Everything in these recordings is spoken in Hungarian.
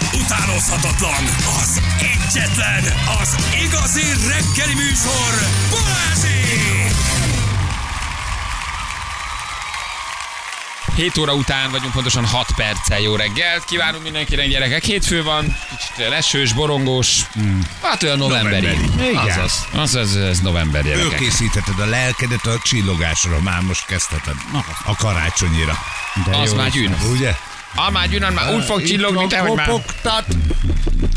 az utánozhatatlan, az egyetlen, az igazi reggeli műsor, Balázsék! 7 óra után vagyunk, pontosan 6 perccel jó reggelt. Kívánunk mindenkinek gyerekek. Hétfő van, kicsit lesős, borongós. Hát olyan novemberi. Novemberi. Igen. Azaz, az, ez, ez november gyerekek. Fölkészítheted a lelkedet a csillogásra, már most kezdheted. A karácsonyira. De Az jó már gyűn. Ugye? Már gyűnön, már úgy fog csillogni, te, hogy már,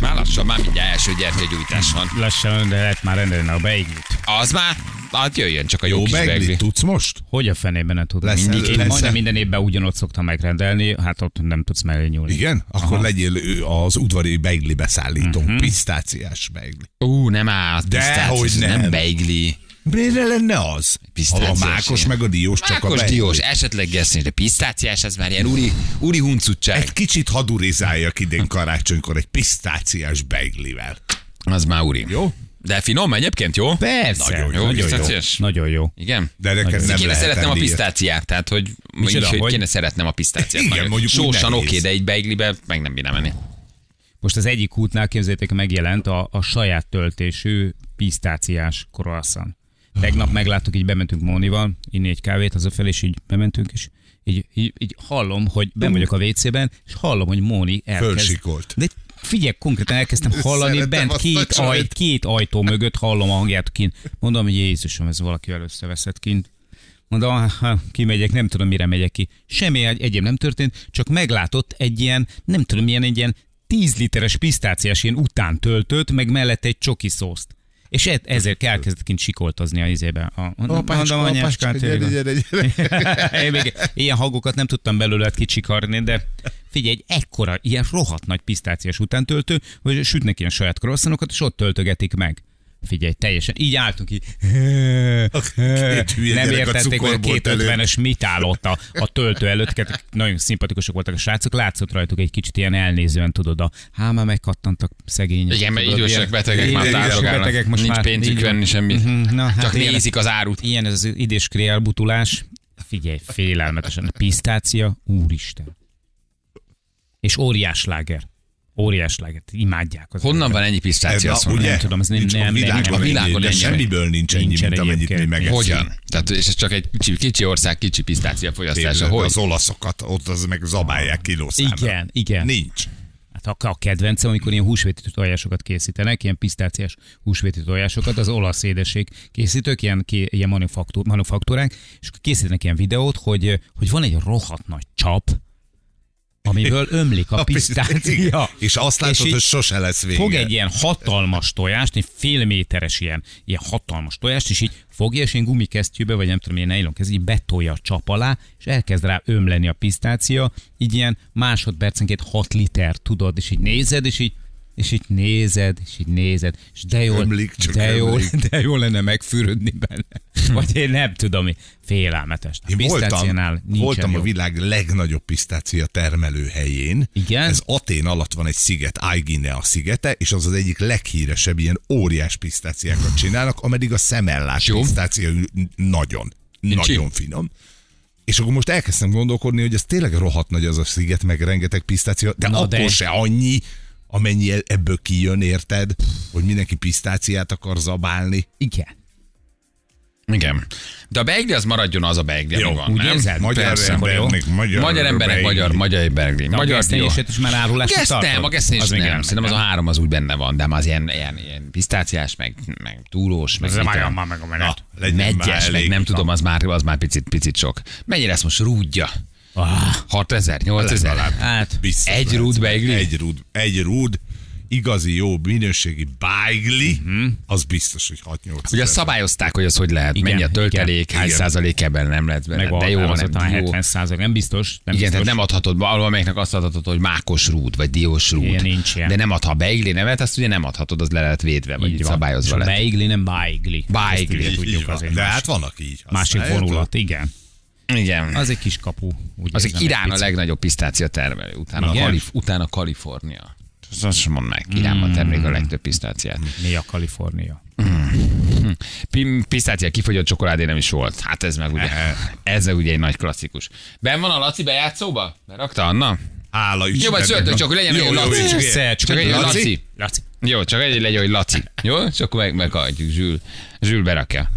már lassan, már mindjárt első gyertyagyújtás van. Lassan, de lehet már rendelni a beiglit. Az már, hát jöjjön csak a jó, Jó kis begli. tudsz most? Hogy a fenében ne tudom? Lesz- Mindig, én lesz- majdnem minden évben ugyanott szoktam megrendelni, hát ott nem tudsz mellé nyúlni. Igen? Akkor legyél ő az udvari beigli beszállító. Pisztáciás beigli. Ú, nem áll, De hogy nem. nem beigli. Miért lenne az? Pisztáciás, A mákos meg a diós csak a Mákos beigli. diós, esetleg gesztés, de pisztáciás, ez már ilyen uri, uri huncutság. Egy kicsit hadurizáljak idén karácsonykor egy pisztáciás beiglivel. Az már uri. Jó? De finom egyébként, jó? Persze, Nagyon jó, nagyon jó. Nagyon jó. Igen? De neked nem kéne szeretnem a pisztáciát, tehát hogy, Micsoda, így, hogy hogy? kéne szeretnem a pisztáciát. Igen, mondjuk Sósan oké, de egy beiglibe meg nem bírnám enni. Most az egyik útnál képzeljétek, megjelent a, a saját töltésű pisztáciás croissant. Tegnap megláttuk, így bementünk Mónival, inni egy kávét, hazafelé, és így bementünk, és így, így, így hallom, hogy ben vagyok a WC-ben, és hallom, hogy Móni elkezd. Fölsikolt. De figyelj, konkrétan elkezdtem hallani Szeretem bent két, aj, két ajtó mögött, hallom a hangját kint. Mondom, hogy Jézusom, ez valakivel összeveszett kint. Mondom, ha kimegyek, nem tudom, mire megyek ki. Semmi egy, egyéb nem történt, csak meglátott egy ilyen, nem tudom, milyen egy ilyen 10 literes pisztáciás ilyen utántöltőt, meg mellette egy csoki szószt. És e- ezért elkezdett kint sikoltozni a izébe. A, Apácska, mondom, apácska, gyere, gyere, gyere. Még ilyen hangokat nem tudtam belőle kicsikarni, de figyelj, egy ekkora, ilyen rohadt nagy pisztáciás utántöltő, hogy sütnek ilyen saját croissanokat, és ott töltögetik meg. Figyelj, teljesen. Így álltunk így. Hülye Nem értették, hogy a cukorbolt előtt. 250-es mit áll ott a, a töltő előtt. Nagyon szimpatikusok voltak a srácok. Látszott rajtuk egy kicsit ilyen elnézően, tudod, a há, már megkattantak szegények. Igen, mert idősek, betegek már társadalnak. betegek most Nincs már, pénzük venni semmit. Mhm, Na, hát Csak ilyen- nézik az árut. Ilyen ez az idéskri elbutulás. Figyelj, félelmetesen. A pisztácia, úristen. És óriás láger. Óriás láger. Imádják. Az Honnan van ennyi pisztácia? Ez azt a, mondom? ugye? nem tudom, ez nem- nincs nem- a nem- világon, nincs a világon ennyi, semmiből nincs ennyi, Nincsen mint amennyit mi megeszünk. Hogyan? Tehát, és ez csak egy kicsi, kicsi ország, kicsi pisztácia fogyasztása. Hogy? Az olaszokat, ott az meg zabálják kilószámra. Igen, igen. Nincs. Hát a, a kedvencem, amikor ilyen húsvéti tojásokat készítenek, ilyen pisztáciás húsvéti tojásokat, az olasz édesség készítők, ilyen, ilyen manufaktúr, manufaktúrák, és készítenek ilyen videót, hogy, hogy van egy rohadt nagy csap, amiből ömlik a A pisztácia. És azt látod, így hogy sose lesz vége. Fog egy ilyen hatalmas tojást, egy fél méteres ilyen, ilyen hatalmas tojást, és így fogja, és ilyen gumikesztyűbe, vagy nem tudom, ilyen nylon kez, így betolja a csap alá, és elkezd rá ömleni a pisztácia, így ilyen másodpercenként 6 liter, tudod, és így nézed, és így és így nézed, és így nézed, és de jól, Ömlik, csak de, jól, de jól lenne megfürödni benne. Vagy én nem tudom, félelmetes. A Én voltam, voltam a világ legnagyobb pisztácia termelő helyén. Igen? Ez Atén alatt van egy sziget, Aigine szigete, és az az egyik leghíresebb ilyen óriás pisztáciákat csinálnak, ameddig a szemellás Jó. pisztácia nagyon, Nincs nagyon finom. És akkor most elkezdtem gondolkodni, hogy ez tényleg rohadt nagy az a sziget, meg rengeteg pisztácia, de Na akkor de- se annyi, amennyi e- ebből kijön, érted? Hogy mindenki pisztáciát akar zabálni. Igen. Igen. De a beigli az maradjon az a beigli, ami Jó, van, úgy nem? érzed? Magyar Persze. embernek magyar, Magyar emberek, beigli. magyar, magyar beigli. De a Magyar dió. gesztenyését is már árulásra Geszt tartod? nem, a gesztenyés nem. elmegy, Szerintem az a nem? három az úgy benne van, de már az ilyen, ilyen, ilyen pisztáciás, meg, meg túlós, meg Ez már már meg a Na, menet. Megyes, meg nem tudom, az már, az már picit, picit sok. Mennyi lesz most rúdja? Ah, 6000, 8000? Legalább. hát, Biztos Egy rúd beigli? Egy rúd, egy rúd, igazi jó minőségi beigli, az biztos, hogy 6-8 Ugye azt szabályozták, hogy az hogy lehet, Igen, mennyi a töltelék, igen. hány Igen. százalék ebben nem lehet benne. meg De jó, az nem, ott a jó. 70 százalék, nem biztos. Nem Igen, biztos. tehát nem adhatod, valamelyiknek azt adhatod, hogy mákos rúd, vagy diós rúd. Ilyen nincs ilyen. De nem ad, ha beigli nevet, azt ugye nem adhatod, az le lehet védve, vagy Így van. szabályozva beigli nem beigli. Beigli. Ugye van. De hát vannak így. Másik vonulat, igen. Igen. Az egy kis kapu. Úgy Az érzem, egy Irán a picit. legnagyobb pisztácia termelő, utána, Igen? Kalif- utána Kalifornia. Azt mondd meg, Iránban termelik a legtöbb pisztáciát. Mi a Kalifornia? Pi- Pisztácia kifogyott csokoládé nem is volt. Hát ez meg ugye, ez ugye egy nagy klasszikus. Ben van a Laci bejátszóba? Berakta Anna? Hála Istennek. Jó, majd szóltok, csak hogy legyen Jó, jó, Laci. jó, Persze, Csak egy Laci? Laci. Laci. Jó, csak egy legyen, hogy Laci. Jó? És akkor meg, meghagyjuk, Zsül. Zsül berakja.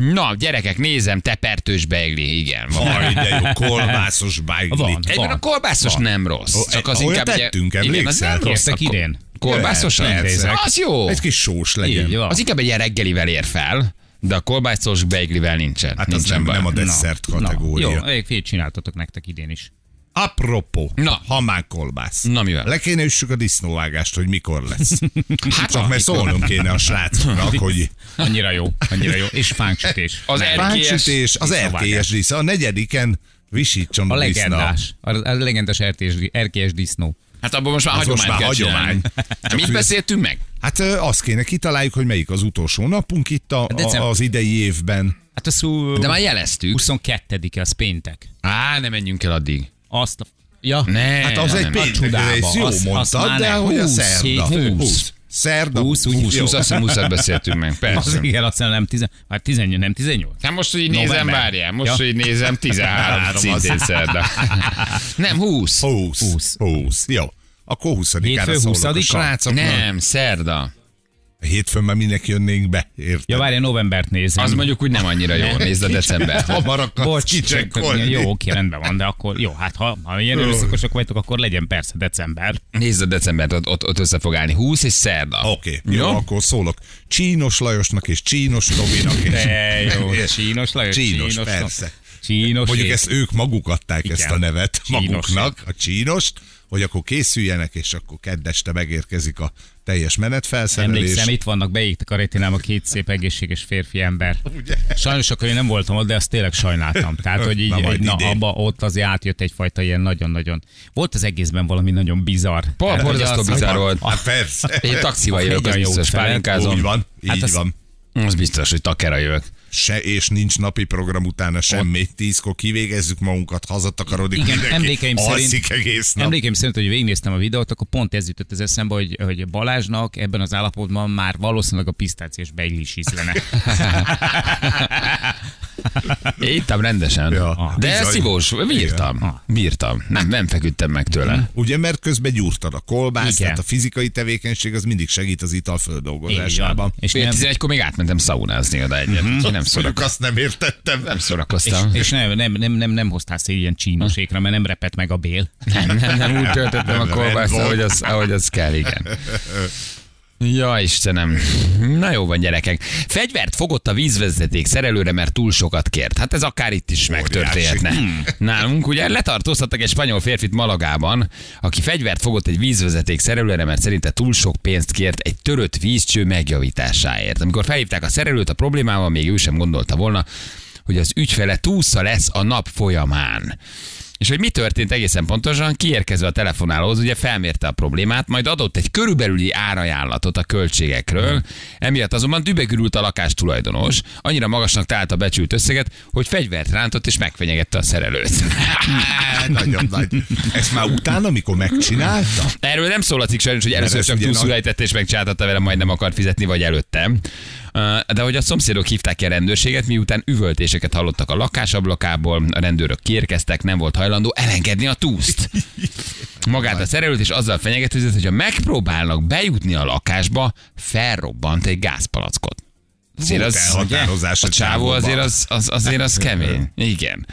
Na, gyerekek, nézem, tepertős beigli, igen. Van. Aj, de jó, kolbászos bájgli. Van. Egyben a kolbászos nem rossz. Csak az olyat inkább tettünk, igen, az nem rossz. A idén? Kolbászos Persze. Az jó. Egy kis sós legyen. Így van. Az inkább egy ilyen reggelivel ér fel, de a kolbászos beiglivel nincsen. Hát az nincsen nem, baj. nem a desszert Na, kategória. jó, egy fél csináltatok nektek idén is. Apropó, Na. hamán kolbász. Na, mivel? Le kéne üssük a disznóvágást, hogy mikor lesz. Hát Csak mert szólnom kéne a srácoknak, hogy Annyira jó, annyira jó. És fánksütés. Az erkélyes, fáncsütés, az erkélyes disznó. A negyediken visítson A a legendás, a, a legendás erkélyes, disznó. hát abban most már Az most hagyomány már kell hagyomány. Mit beszéltünk meg? Hát azt kéne kitaláljuk, hogy melyik az utolsó napunk itt a, a, az idei évben. Hát az szó, De már jeleztük. 22-e, az péntek. Á, ne menjünk el addig. Azt a... Ja, Ne, Hát az nem, egy péntek, ez jó Azt- azt mondtad, már de hogy a 20, szerda. hétfő, 20. Szerda. 20, úgy- 20, 20, azt hiszem 20 beszéltünk meg, az persze. igen, azt hiszem nem, tizen, már 18, nem 18. Hát most, hogy így nézem, November. várjál, most, Ja. hogy így nézem, 13 Három szintén az. szerda. Nem, 20. 20. 20. 20. Jó. Akkor 20-ára Hétfő szólok a 20-a? srácoknak. Nem, szerda. Hétfőn már minek jönnénk be, érted? Ja, várj, novembert nézem. Az mondjuk úgy nem annyira jó, nézd a decembert. Hamar akarsz kicsekkolni. jó, oké, rendben van, de akkor jó, hát ha, ha ilyen erőszakosak vagytok, akkor legyen persze december. Nézd a decembert, ott, ott, ott össze fog állni. 20 és szerda. Oké, okay, jó, akkor szólok. Csínos Lajosnak és Csínos Tominak. És, De jó, és- Csínos Lajos, Csínos, Csínos, persze. Csínos. Mondjuk és- ezt ők maguk adták Igen. ezt a nevet Csínos. maguknak, a csínost, hogy akkor készüljenek, és akkor keddeste megérkezik a teljes menetfelszerelés. Emlékszem, itt vannak, beégtek a retinám a két szép egészséges férfi ember. Ugye? Sajnos akkor én nem voltam ott, de azt tényleg sajnáltam. Tehát, hogy így, Na, majd na, abba, ott azért átjött egyfajta ilyen nagyon-nagyon... Volt az egészben valami nagyon bizarr. Pol- borzasztó bizarr volt. Hát persze. Én taxival jövök, az biztos, pálinkázom. Úgy van, így Hát az- van. Az biztos, hogy takera jövök. Se, és nincs napi program utána semmi. Tízkor kivégezzük magunkat, hazatakarodik Igen, mindenki. emlékeim szerint- egész nap. Emlékeim szerint, hogy végignéztem a videót, akkor pont ez jutott az eszembe, hogy, hogy Balázsnak ebben az állapotban már valószínűleg a pisztációs beigli is ízlene. Én ittam rendesen. Ja. De Bizony. szívós, bírtam. Bírtam. Nem, nem feküdtem meg tőle. Ugye, mert közben gyúrtad a kolbász, Igen. tehát a fizikai tevékenység az mindig segít az ital földolgozásában. És nem, 11-kor még átmentem szaunázni oda egyet. úgyhogy Nem, szorak, azt nem értettem. nem és, szórakoztam. és nem, nem, nem, nem, nem hoztál szél ilyen csínosékra, mert nem repett meg a bél. Nem, nem, nem úgy töltöttem a kolbászt, ahogy az, ahogy az kell, igen. Ja, Istenem. Na jó van, gyerekek. Fegyvert fogott a vízvezeték szerelőre, mert túl sokat kért. Hát ez akár itt is megtörténhetne. Nálunk ugye letartóztattak egy spanyol férfit Malagában, aki fegyvert fogott egy vízvezeték szerelőre, mert szerinte túl sok pénzt kért egy törött vízcső megjavításáért. Amikor felhívták a szerelőt a problémával, még ő sem gondolta volna, hogy az ügyfele túlsza lesz a nap folyamán. És hogy mi történt egészen pontosan, kiérkezve a telefonálóhoz, ugye felmérte a problémát, majd adott egy körülbelüli árajánlatot a költségekről. Emiatt azonban dübegürült a lakás tulajdonos, annyira magasnak talált a becsült összeget, hogy fegyvert rántott és megfenyegette a szerelőt. Nagyon nagy. Ezt már utána, amikor megcsinálta? Erről nem szól sajnos, hogy először csak ugye túlszulejtett és megcsináltatta vele, majd nem akar fizetni, vagy előttem. De hogy a szomszédok hívták ki a rendőrséget, miután üvöltéseket hallottak a lakásablakából, a rendőrök kiérkeztek, nem volt hajlandó elengedni a túszt. Magát a szerelőt és azzal fenyegetőzött, hogy ha megpróbálnak bejutni a lakásba, felrobbant egy gázpalackot. Azért Volt elhatározás a csávó azért az, az, azért az kemény. Igen.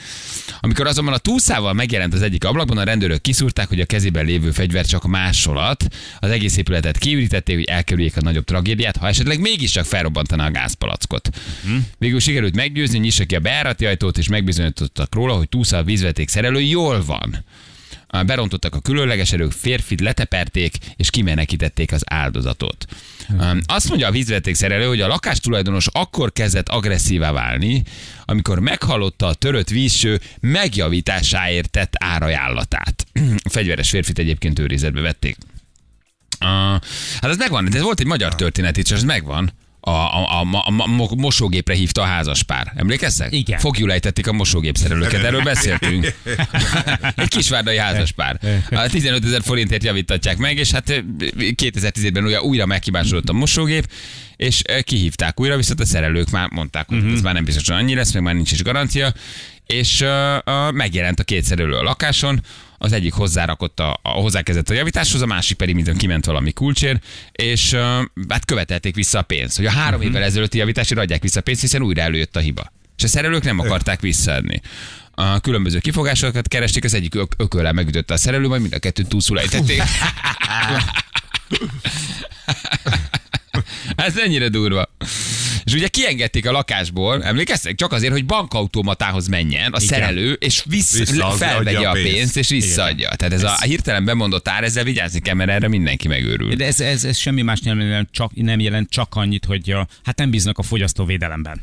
Amikor azonban a túszával megjelent az egyik ablakban, a rendőrök kiszúrták, hogy a kezében lévő fegyver csak másolat. Az egész épületet kiürítették, hogy elkerüljék a nagyobb tragédiát, ha esetleg mégiscsak felrobbantana a gázpalackot. Végül sikerült meggyőzni, nyissa ki a beárati ajtót, és megbizonyítottak róla, hogy túsza a vízveték szerelő jól van. Berontottak a különleges erők, férfit leteperték, és kimenekítették az áldozatot. Um, Azt mondja a vízveték szerelő, hogy a lakástulajdonos akkor kezdett agresszívá válni, amikor meghallotta a törött vízső megjavításáért tett árajánlatát. A fegyveres férfit egyébként őrizetbe vették. Uh, hát ez megvan, de ez volt egy magyar történet itt, és ez megvan. A, a, a, a, a mo- mosógépre hívta a házaspár. Emlékeztek? Igen. Fogjul ejtették a mosógépszerelőket, erről beszéltünk. egy kisvárdai házaspár. A 15 ezer forintért javítatják meg, és hát 2010-ben újra, újra megkibásodott a mosógép, és eh, kihívták újra, viszont a szerelők már mondták, hogy ez már nem biztos, hogy annyi lesz, meg már nincs is garancia, és uh, uh, megjelent a két szerelő a lakáson, az egyik hozzárakott a, a hozzákezdett a javításhoz, a másik pedig minden kiment valami kulcsér, és uh, hát követelték vissza a pénzt. Hogy a három uh-huh. évvel ezelőtti javításra adják vissza a pénzt, hiszen újra előjött a hiba. És a szerelők nem akarták visszaadni. A különböző kifogásokat keresték, az egyik ök- ököllel megütötte a szerelő, majd mind a kettőt túlszul ejtették. Ez ennyire durva. És ugye kiengedték a lakásból, emlékeztek? Csak azért, hogy bankautomatához menjen a szerelő, és Visszaadja felvegye a pénzt. pénzt, és visszaadja. Tehát ez a hirtelen bemondott ár, ezzel vigyázni kell, mert erre mindenki megőrül. De ez, ez, ez semmi más nem jelent, csak, nem jelent csak annyit, hogy a, hát nem bíznak a fogyasztóvédelemben.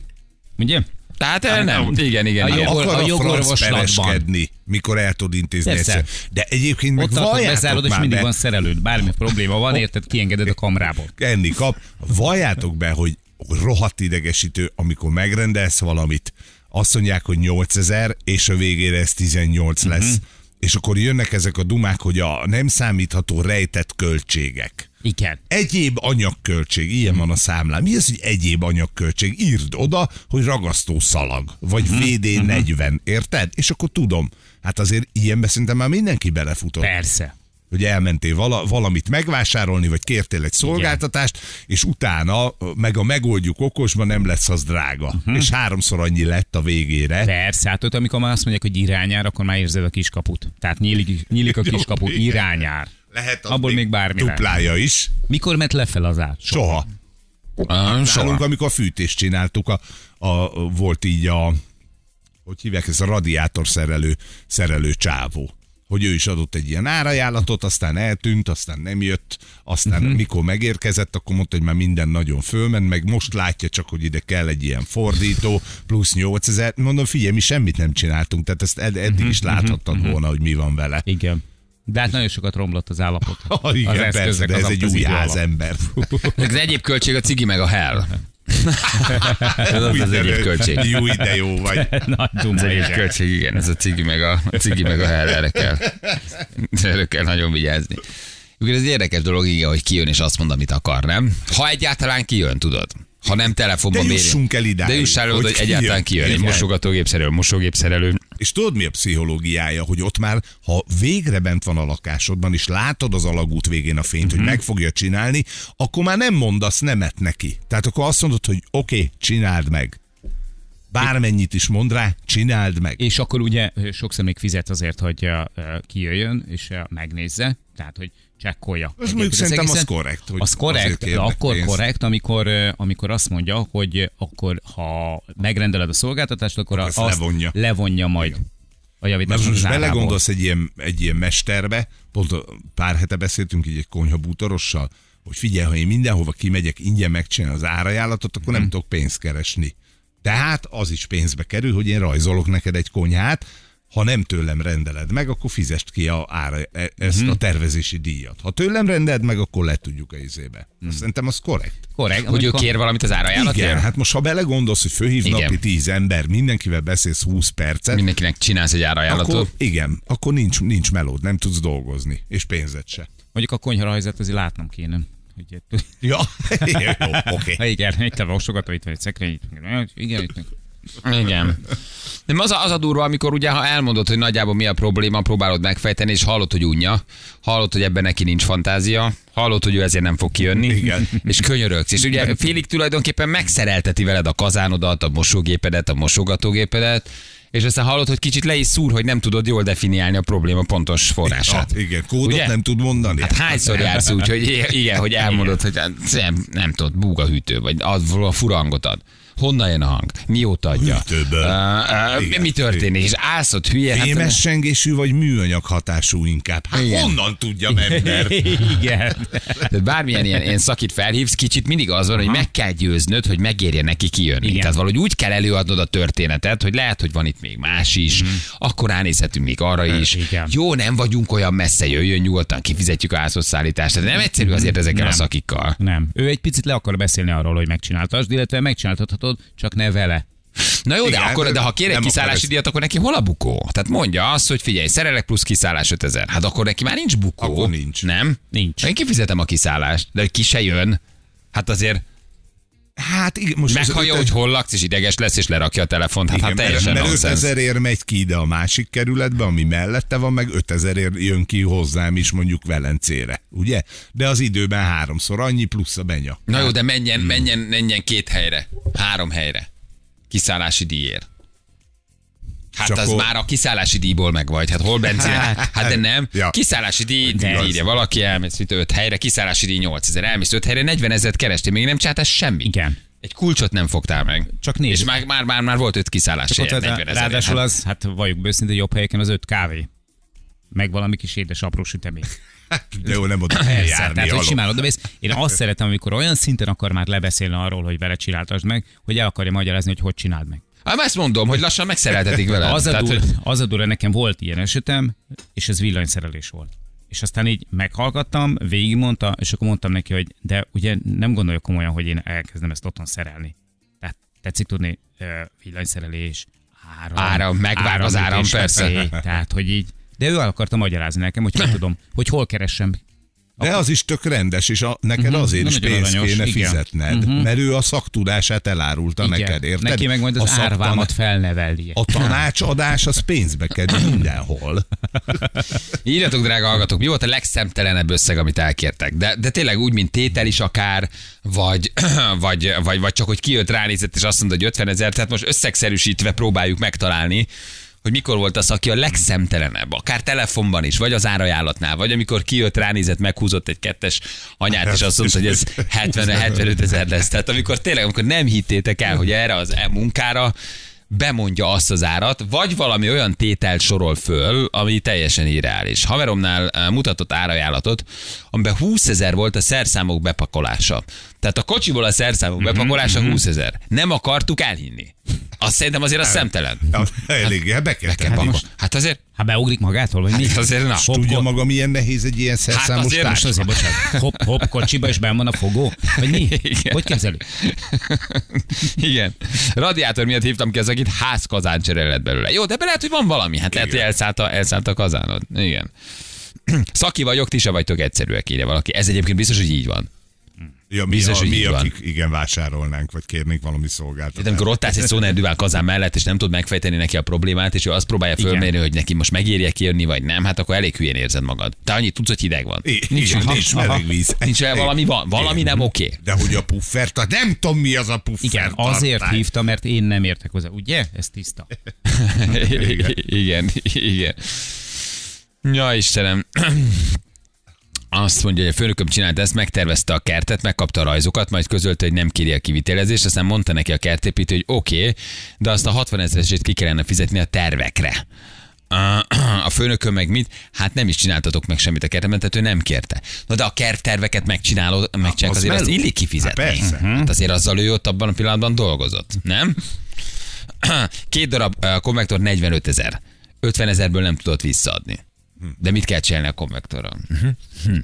Ugye? Tehát eh, nem, igen, igen. A igen. jogor- Akar a a, jogorvoslatban. mikor el tud intézni Persze. egyszer. De egyébként meg Ott valljátok bezárod, és mindig be, van szerelőd. Bármi probléma van, érted, kiengeded a kamrából. enni kap, valljátok be, hogy rohadt idegesítő, amikor megrendelsz valamit, azt mondják, hogy 8000, és a végére ez 18 lesz. Mhm. És akkor jönnek ezek a dumák, hogy a nem számítható rejtett költségek. Igen. Egyéb anyagköltség, ilyen van a számlán. Mi az, hogy egyéb anyagköltség? Írd oda, hogy ragasztó szalag, vagy Mhm. VD40, érted? És akkor tudom. Hát azért ilyenbe szerintem már mindenki belefutott Persze. Hogy elmentél vala, valamit megvásárolni, vagy kértél egy szolgáltatást, és utána meg a megoldjuk okosban nem lesz az drága. Uh-huh. És háromszor annyi lett a végére. Persze, hát ott, amikor már azt mondják, hogy irányár, akkor már érzed a kiskaput. Tehát nyílik, nyílik a kiskaput, igen. irányár. Lehet az Abból még bármi lehet. Duplája is. Mikor ment lefelé az ár? Soha. Ah, Nálunk, soha. amikor fűtést csináltuk, a, a, volt így a, hogy hívják ez a radiátor szerelő, szerelő csávó hogy ő is adott egy ilyen árajánlatot, aztán eltűnt, aztán nem jött, aztán Mhm. uh-huh. mikor megérkezett, akkor mondta, hogy már minden nagyon fölment, meg most látja csak, hogy ide kell egy ilyen fordító, plusz 8000. Mondom, figyelj, mi semmit nem csináltunk, tehát ezt ed- eddig Mhm, is láthattad volna, hogy mi van vele. Igen. De hát nagyon sokat romlott az állapot. Ah, igen, az persze, de ez az egy új házember. Az egyéb költség a cigi meg a hell. Ez az, az egyéb költség. Jó, de jó vagy. Nagy duma, Ez egyéb igen. költség, igen, ez a cigi meg a, a, cigi meg a hell, erre kell, erre kell nagyon vigyázni. Ugye ez egy érdekes dolog, igen, hogy kijön és azt mond, amit akar, nem? Ha egyáltalán kijön, tudod. Ha nem telefonban De méri. jussunk el idáig, De juss el oda, hogy, hogy egyáltalán kijön. kijön. Egy Igen. mosogatógép szerelő, mosógép szerelő. És tudod mi a pszichológiája, hogy ott már, ha végre bent van a lakásodban, és látod az alagút végén a fényt, Mhm. hogy meg fogja csinálni, akkor már nem mondasz nemet neki. Tehát akkor azt mondod, hogy oké, okay, csináld meg. Bármennyit is mond rá, csináld meg. És akkor ugye sokszor még fizet azért, hogy ö, kijöjjön és ö, megnézze, tehát hogy csekkolja. mondjuk Egyébként az szerintem az korrekt, hogy Az korrekt, de akkor pénzt. korrekt, amikor, amikor azt mondja, hogy akkor ha megrendeled a szolgáltatást, akkor Ezt azt levonja. levonja majd a javítás Mert most belegondolsz egy ilyen, egy ilyen mesterbe, pont pár hete beszéltünk így egy konyhabútorossal, hogy figyelj, ha én mindenhova kimegyek, ingyen megcsinálni az árajánlatot, akkor nem tudok pénzt keresni. Tehát az is pénzbe kerül, hogy én rajzolok neked egy konyhát, ha nem tőlem rendeled meg, akkor fizest ki a ára, e- ezt Mhm. a tervezési díjat. Ha tőlem rendeled meg, akkor le tudjuk a izébe. Azt Szerintem az korrekt. Korrekt. Hogy ő amikor- kér valamit az árajánlatért? Igen, hát most ha belegondolsz, hogy fölhív Igen. napi 10 ember, mindenkivel beszélsz 20 percet, Mindenkinek csinálsz egy árajánlatot. akkor igen, akkor nincs, nincs melód, nem tudsz dolgozni, és pénzed se. Mondjuk a konyharajzat azért látnom kéne. Hogy itt- Ja, jó, oké. Ha igen, itt a van egy szekrény, itt igen, itt Igen. De az a, az a durva, amikor ugye, ha elmondod, hogy nagyjából mi a probléma, próbálod megfejteni, és hallod, hogy unja, hallod, hogy ebben neki nincs fantázia, hallod, hogy ő ezért nem fog kijönni, Igen. és könyörögsz. És ugye félig tulajdonképpen megszerelteti veled a kazánodat, a mosógépedet, a mosogatógépedet, és aztán hallod, hogy kicsit le is szúr, hogy nem tudod jól definiálni a probléma pontos forrását. Ja, igen, kódot Ugye? nem tud mondani. Hát hányszor jársz úgy, hogy igen, hogy elmondod, hogy nem, nem tudod, búgahűtő, vagy az a furangot ad. Honnan jön a hang? Mióta adja? Hűtőből. Uh, uh, Igen. mi történik? És állsz ott hülye? Hát, Fémes sengésű vagy műanyag hatású inkább? Hát Igen. honnan tudja ember? Igen. de bármilyen ilyen, ilyen szakit felhívsz, kicsit mindig az van, hogy meg kell győznöd, hogy megérje neki kijönni. Igen. Tehát valahogy úgy kell előadnod a történetet, hogy lehet, hogy van itt még más is, akkor ránézhetünk még arra is. Igen. Jó, nem vagyunk olyan messze, jöjjön nyugodtan, kifizetjük a házhoz szállítást. Tehát nem egyszerű azért ezekkel Nem. a szakikkal. Nem. Ő egy picit le akar beszélni arról, hogy megcsináltasd, illetve megcsináltathatod, csak ne vele. Na jó, de, Igen, akkor, de ha kér egy kiszállási díjat, akkor neki hol a bukó? Tehát mondja azt, hogy figyelj, szerelek plusz kiszállás 5000. Hát akkor neki már nincs bukó. Akkor nincs. Nem? Nincs. Én kifizetem a kiszállást, de ki se jön. Hát azért Hát igen, most Meghallja, öte- hogy hol laksz, és ideges lesz, és lerakja a telefont. Hát, Igen, hát mert, teljesen mert nonsens. 5000 ér megy ki ide a másik kerületbe, ami mellette van, meg 5000 ér jön ki hozzám is mondjuk Velencére, ugye? De az időben háromszor annyi plusz a benya. Na jó, de menjen, menjen, menjen két helyre, három helyre. Kiszállási díjért. Hát Csak az hol- már a kiszállási díjból meg vagy. Hát hol benzin? Hát de nem. Ja. Kiszállási díj, De az- írja valaki, elmész itt öt helyre, kiszállási díj 8000, elmész öt helyre, 40 ezeret kerestél, még nem csináltál semmi. Igen. Egy kulcsot nem fogtál meg. Csak nézd. És már, már, már, már volt öt kiszállási Csak ott, hely, 40 ezerért. ráadásul Hát- az, hát valljuk be őszintén, jobb helyeken az öt kávé. Meg valami kis édes apró sütemény. De jó, nem oda Persze, járni. tehát, hogy simán odamész. Én azt szeretem, amikor olyan szinten akar már lebeszélni arról, hogy vele csináltasd meg, hogy el akarja magyarázni, hogy hogy csináld meg. Hát ezt mondom, hogy lassan megszereltetik vele. Az a, dur, hogy- az a durva, nekem volt ilyen esetem, és ez villanyszerelés volt. És aztán így meghallgattam, végigmondta, és akkor mondtam neki, hogy de ugye nem gondolja komolyan, hogy én elkezdem ezt otthon szerelni. Tehát tetszik tudni, villanyszerelés, áram, Áram, megvág az áram, persze. veszély. Tehát, hogy így, de ő el akarta magyarázni nekem, hogy hogy tudom, hogy hol keressem. De az is tök rendes, és a, neked azért is pénzt aranyos, kéne igen. fizetned, mert ő a szaktudását elárulta neked, érted? Neki meg majd az a szaktan- árvámat felnevelnie. A tanácsadás az pénzbe kerül mindenhol. Írjatok, drága hallgatók, mi volt a legszemtelenebb összeg, amit elkértek? De, de tényleg úgy, mint tétel is akár, vagy, vagy, vagy, vagy csak, hogy kijött ránézett, és azt mondta, hogy 50 ezer, tehát most összegszerűsítve próbáljuk megtalálni, hogy mikor volt az, aki a legszemtelenebb, akár telefonban is, vagy az árajánlatnál, vagy amikor kijött, ránézett, meghúzott egy kettes anyát, és azt mondta, hogy ez 70 75 ezer lesz. Tehát amikor tényleg, amikor nem hittétek el, hogy erre az e munkára bemondja azt az árat, vagy valami olyan tételt sorol föl, ami teljesen irreális. Haveromnál eh, mutatott árajánlatot, amiben 20 ezer volt a szerszámok bepakolása. Tehát a kocsiból a szerszámok bepakolása 20 ezer. Nem akartuk elhinni. Azt szerintem azért a szemtelen. Elég, hát be kell Be kell pakol. Hát azért, Hát beugrik magától, vagy mi? hát azért na. Tudja maga, milyen nehéz egy ilyen szerszámos azért most társa? Azért, bocsánat, hopp, hopp, kocsiba, és benn van a fogó? Vagy mi? Igen. Hogy képzelő? Igen. Radiátor miatt hívtam ki az, akit házkazán cserélett lett belőle. Jó, de be lehet, hogy van valami. Hát lehet, hogy elszállt a, elszállt a kazánod. Igen. Szaki vagyok, ti se vagytok egyszerűek, írja valaki. Ez egyébként biztos, hogy így van. Ja, mi, Biztos, a, hogy mi így van. akik igen vásárolnánk, vagy kérnénk valami szolgáltatást. amikor ott állsz egy szónerdűvel kazán mellett, és nem tud megfejteni neki a problémát, és ő azt próbálja fölmérni, hogy neki most megérje kijönni, vagy nem, hát akkor elég hülyén érzed magad. Te annyit tudsz, hogy hideg van. I- igen, nincs meleg víz. Nincs olyan valami van, valami nem oké. De hogy a puffer, tehát nem tudom mi az a puffer Igen, azért tartály. hívtam, mert én nem értek hozzá. Ugye? Ez tiszta. igen, igen. Ja, Istenem. Azt mondja, hogy a főnököm csinált ezt, megtervezte a kertet, megkapta a rajzokat, majd közölte, hogy nem kéri a kivitelezést, aztán mondta neki a kertépítő, hogy oké, okay, de azt a 60 ezeresét ki kellene fizetni a tervekre. A főnökön meg mit? Hát nem is csináltatok meg semmit a kertemben, tehát ő nem kérte. Na de a kertterveket megcsinálod, megcsinálod, az azért azt meló. illik kifizetni. Hát persze. Hát azért azzal ő ott abban a pillanatban dolgozott, nem? Két darab uh, konvektor 45 ezer. 50 ezerből nem tudott visszaadni. De mit kell csinálni a konvektorral? Mhm. Hm.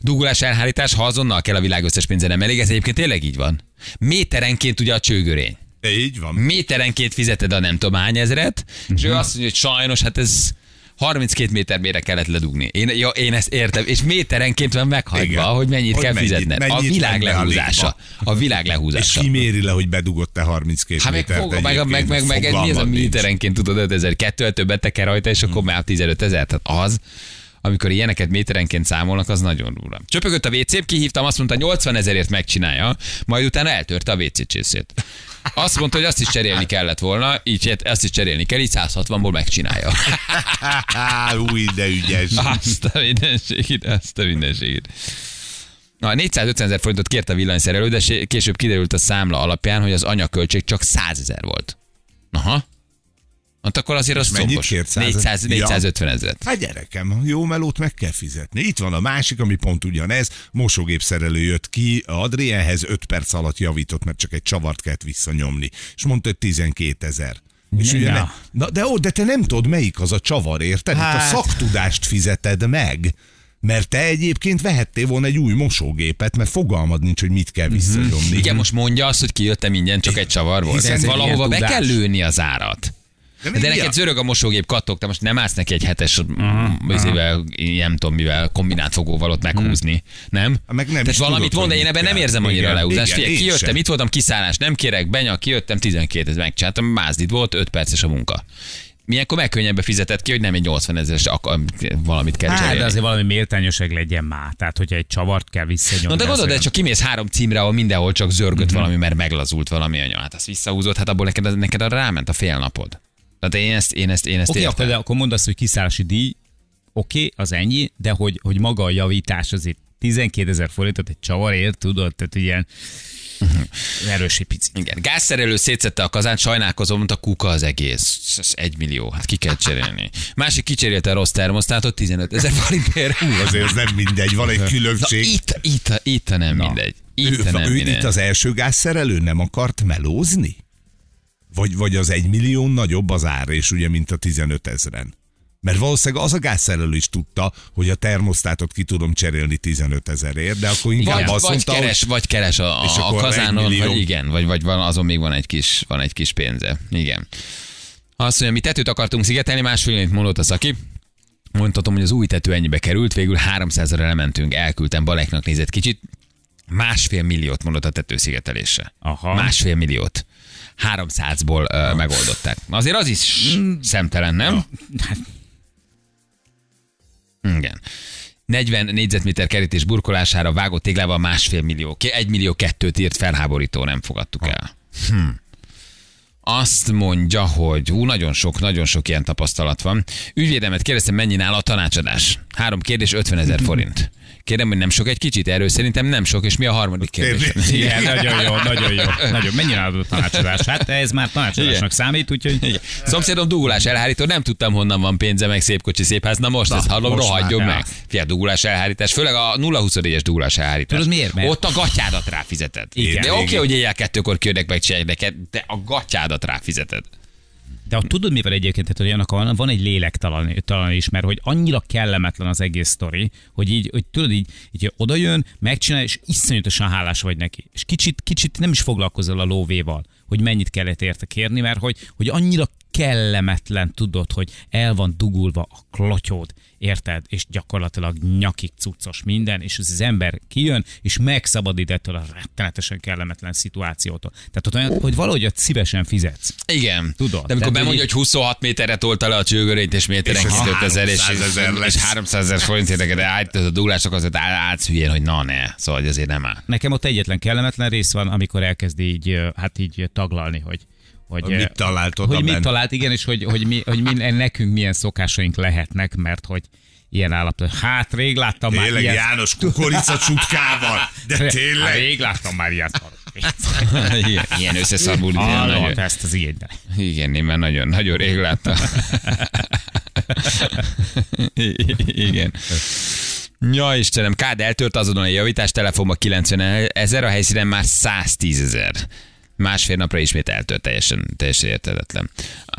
Dugulás elhárítás, ha azonnal kell a világ összes pénze nem elég, ez egyébként tényleg így van. Méterenként ugye a csőgörény. Így van. Méterenként fizeted a nem tudom hány ezret, és ő azt mondja, hogy sajnos, hát ez 32 méter mére kellett ledugni. Én, ja, én ezt értem, és méterenként van meghagyva, Igen. hogy mennyit Hogy kell mennyit- fizetned. a mennyit világ a lehúzása. légba. A világ És lehúzása. kiméri le, hogy bedugott te 32 Hát meg, métert fog, meg, meg, meg, meg, ez mi ez a méterenként tudod 5000, kettővel többet teker rajta, és akkor már 15 ezer. Tehát az, amikor ilyeneket méterenként számolnak, az nagyon durva. Csöpögött a WC, kihívtam, azt mondta, 80 ezerért megcsinálja, majd utána eltörte a WC csészét. Azt mondta, hogy azt is cserélni kellett volna, így ezt is cserélni kell, így 160-ból megcsinálja. Új, de ügyes. Azt a mindenségét, azt a mindenségét. Na, 450 ezer forintot kért a villanyszerelő, de később kiderült a számla alapján, hogy az anyaköltség csak 100 ezer volt. Aha. Hát akkor azért az mennyit kért? 100 400, Ja. 450 ezeret. Hát gyerekem, jó melót meg kell fizetni. Itt van a másik, ami pont ugyanez. Mosógépszerelő jött ki, Adrienhez 5 perc alatt javított, mert csak egy csavart kellett visszanyomni. És mondta, hogy 12 ezer. És ugye ne, na, de ó, de te nem tudod, melyik az a csavar, érted? Itt a Hát. szaktudást fizeted meg. Mert te egyébként vehettél volna egy új mosógépet, mert fogalmad nincs, hogy mit kell visszanyomni. Mhm. Igen, most mondja azt, hogy kijöttem ingyen, csak egy csavar volt. Hiszen valahova be kell lőni az árat. De De, neked a- zörög a mosógép kattog, te most nem állsz neki egy hetes uh nem tudom mivel, kombinált fogóval ott meghúzni, nem? Meg nem Tehát valamit mond, én ebben nem érzem annyira Igen, a leúzást. igen, Figyelj, kijöttem, sem. itt voltam kiszállás, nem kérek, benya, kijöttem, 12 ez megcsináltam, mázdit volt, 5 perces a munka. Milyenkor megkönnyebben fizetett ki, hogy nem egy 80 ezeres valamit kell Hát, de cserélni. azért valami méltányosság legyen már. Tehát, hogyha egy csavart kell visszanyomni. Na de gondolod, de csak kimész három címre, ahol mindenhol csak zörgött valami, mert meglazult valami anya. Hát azt visszahúzott, hát abból neked, neked arra ráment a fél napod. Tehát én ezt, én ezt, én ezt Oké, okay, akkor, de akkor mondd azt, hogy kiszállási díj, oké, okay, az ennyi, de hogy, hogy maga a javítás azért 12 ezer forintot egy csavarért, tudod, tehát ilyen erős pici. Igen, gázszerelő szétszette a kazánt, sajnálkozom, mondta kuka az egész. Ez egy millió, hát ki kell cserélni. Másik kicserélte a rossz termosztátot 15 ezer forintért. Hú, azért ez nem mindegy, van egy Na, különbség. itt, itt, itt nem Na. mindegy. ő, Itt nem ő mindegy. itt az első gázszerelő nem akart melózni? Vagy, vagy az egy millió nagyobb az ár, és ugye, mint a 15 ezeren? Mert valószínűleg az a gázszerelő is tudta, hogy a termosztátot ki tudom cserélni 15 ezerért, de akkor inkább Vagy, azt vagy, mondta, keres, hogy vagy keres a, És a, a kazánon, millió. vagy igen, vagy, vagy van, azon még van egy kis, van egy kis pénze. Igen. Azt mondja, mi tetőt akartunk szigetelni, másfél mondott a szaki. Mondhatom, hogy az új tető ennyibe került, végül 300 ra lementünk, elküldtem, Baleknak nézett kicsit. Másfél milliót mondott a tetőszigetelésre. Aha. Másfél milliót. 300-ból uh, megoldották. Azért az is szemtelen, nem? Hát, Igen. 40 négyzetméter kerítés burkolására vágott téglával másfél millió. Egy millió kettőt írt felháborító, nem fogadtuk el. Hm. Azt mondja, hogy ú, nagyon sok, nagyon sok ilyen tapasztalat van. Ügyvédemet kérdeztem, mennyi nála a tanácsadás? Három kérdés, 50 ezer forint. Kérem, hogy nem sok egy kicsit? Erről szerintem nem sok, és mi a harmadik kérdés? Igen, nagyon jó, nagyon jó. Nagyon. Mennyire nálad a tanácsadás? Hát ez már tanácsadásnak Igen. számít, úgyhogy Igen. Szomszédom dugulás elhárító, nem tudtam honnan van pénze, meg szép kocsi, szép ház. Na most, ezt hallom, most rohadjon már, meg. Fia, dugulás elhárítás, főleg a 0-24-es dugulás elhárítás. Tudod miért? Mert- Ott a gatyádat ráfizeted. Igen. De oké, Igen. hogy éjjel kettőkor kijönnek meg de a gatyádat ráfizeted. De ott tudod, mi van egyébként, tehát, hogy annak van, egy lélektalan talan is, mert hogy annyira kellemetlen az egész sztori, hogy így, hogy tudod, így, így oda jön, megcsinál, és iszonyatosan hálás vagy neki. És kicsit, kicsit nem is foglalkozol a lóvéval, hogy mennyit kellett érte kérni, mert hogy, hogy annyira kellemetlen tudod, hogy el van dugulva a klotyód, érted? És gyakorlatilag nyakig cuccos minden, és az, ember kijön, és megszabadít ettől a rettenetesen kellemetlen szituációtól. Tehát ott olyan, hogy valahogy ott szívesen fizetsz. Igen. Tudod. De amikor bemondja, hogy hogy 26 méterre tolta le a csőgörényt, és méterenként És az 5000 és, 300 ezer és lesz. 300 ezer forint érdeke, de állt a dugulások azért áll- állsz hülyén, hogy na ne. Szóval azért nem áll. Nekem ott egyetlen kellemetlen rész van, amikor elkezd így, hát így taglalni, hogy hogy, Hogy mit talált oda Hogy mit bent. talált, igen, és hogy, hogy, mi, hogy mi, nekünk milyen szokásaink lehetnek, mert hogy ilyen állapot. Hát rég láttam már Tényleg ilyen. János kukorica csutkával, de Hát, tényleg. Rég láttam már ilyet. ilyen, ilyen összeszarvult. ilyen Hallod nagyon- ezt az így. Igen, én már nagyon, nagyon rég láttam. Igen. Ja, Istenem, kád eltört azonnal a javítás, telefonban 90 ezer, a helyszínen már 110 ezer. Másfél napra ismét eltört, teljesen, teljesen értetetlen.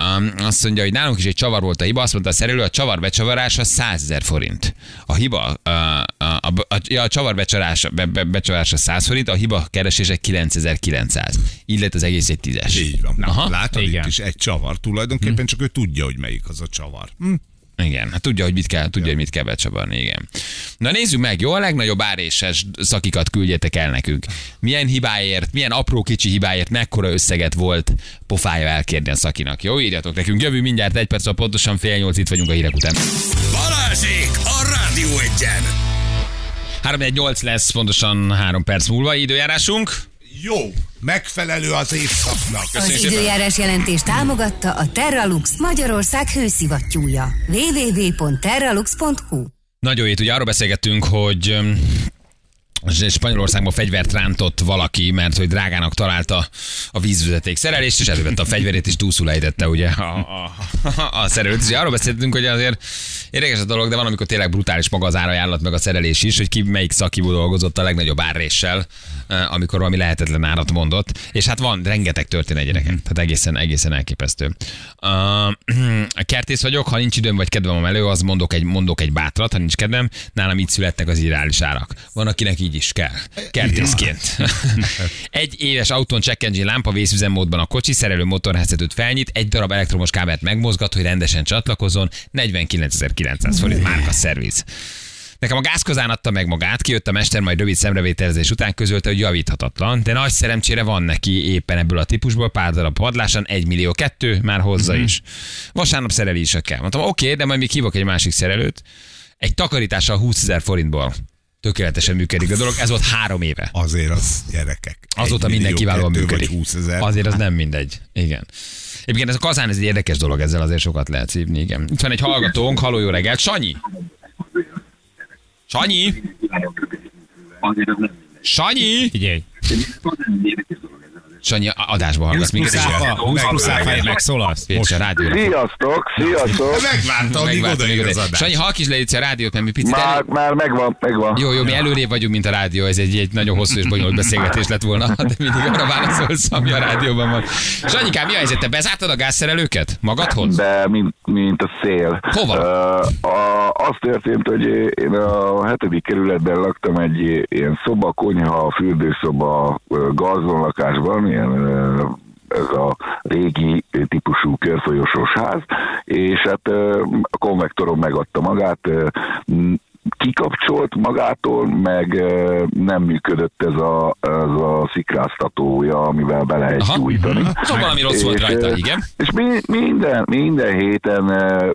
Um, azt mondja, hogy nálunk is egy csavar volt a hiba, azt mondta a szerelő, a csavar becsavarása 100 ezer forint. A hiba, a, a, a, a, ja, a csavar becsavárása, be, be, becsavárása 100 forint, a hiba keresése 9900. Így lett az egész egy tízes. Így van. Aha, Látod igen. itt is egy csavar. Tulajdonképpen csak ő tudja, hogy melyik az a csavar. Hm? Igen, hát tudja, hogy mit kell, tudja, hogy mit kell becsavarni, igen. Na nézzük meg, jó? A legnagyobb áréses szakikat küldjetek el nekünk. Milyen hibáért, milyen apró kicsi hibáért, mekkora összeget volt pofája elkérni a szakinak. Jó, írjatok nekünk. Jövő mindjárt egy perc, pontosan fél nyolc, itt vagyunk a hírek után. Balázsék a Rádió Egyen! 318 lesz pontosan három perc múlva időjárásunk. Jó, megfelelő az évszaknak. Az időjárás jelentés támogatta a Terralux Magyarország hőszivattyúja. www.terralux.hu Nagyon jó, ugye arról beszélgettünk, hogy Spanyolországban fegyvert rántott valaki, mert hogy drágának találta a vízvezeték szerelést, és elővette a fegyverét, és túlszul ejtette ugye a, a, a szerelőt. És arról beszéltünk, hogy azért érdekes a dolog, de van, amikor tényleg brutális maga az árajánlat, meg a szerelés is, hogy ki melyik szakiból dolgozott a legnagyobb árréssel, amikor valami lehetetlen árat mondott. És hát van, rengeteg történet gyerekek, tehát egészen, egészen elképesztő. Uh, a kertész vagyok, ha nincs időm vagy kedvem a elő, az mondok egy, mondok egy bátrat, ha nincs kedvem, nálam így születnek az ideális árak. Van, akinek így is kell. Kertészként. egy éves autón check engine lámpa vészüzemmódban a kocsi, szerelő motorháztetőt felnyit, egy darab elektromos kábelt megmozgat, hogy rendesen csatlakozzon, 49.900 forint márka szerviz. Nekem a gázkozán adta meg magát, kijött a mester, majd rövid szemrevételezés után közölte, hogy javíthatatlan, de nagy szerencsére van neki éppen ebből a típusból pár darab padlásan, 1 millió kettő, már hozza is. Vasárnap szereli is kell. Mondtam, oké, okay, de majd még hívok egy másik szerelőt. Egy takarítással 20 ezer forintból tökéletesen működik a dolog. Ez volt három éve. Azért az gyerekek. Azóta minden kiválóan működik. 20 ezer. Azért az nem mindegy. Igen. Egyébként ez a kazán, ez egy érdekes dolog, ezzel azért sokat lehet szívni, igen. Itt van egy hallgatónk, haló jó reggelt, Sanyi! Sanyi! Sanyi! Figyelj, Sanyi, adásba hallgatsz 20 plusz minket. áfa, 20 plusz áfáért megszólalsz. Pécs a rádióra. Sziasztok, sziasztok! Megvárta, amíg Megvártam, odaér az adás. Sanyi, halk is le a rádiót, mert mi picit Már, elő... már megvan, megvan. Jó, jó, mi előrébb vagyunk, mint a rádió, ez egy, egy nagyon hosszú és bonyolult beszélgetés lett volna, de mindig arra válaszolsz, ami a rádióban van. Sanyikám, mi a helyzet? Te bezártad a gázszerelőket magadhoz? De mint, mint a szél. Hova? Uh, a, az történt, hogy én a hetedik kerületben laktam egy ilyen szoba, konyha, fürdőszoba, ö, gazonlakásban, ilyen ez a régi típusú körfolyosós ház, és hát a konvektorom megadta magát, kikapcsolt magától, meg nem működött ez a, ez a szikráztatója, amivel be lehet Aha. gyújtani. Szóval valami rossz volt És, rajta, ö, igen. És mi, minden, minden héten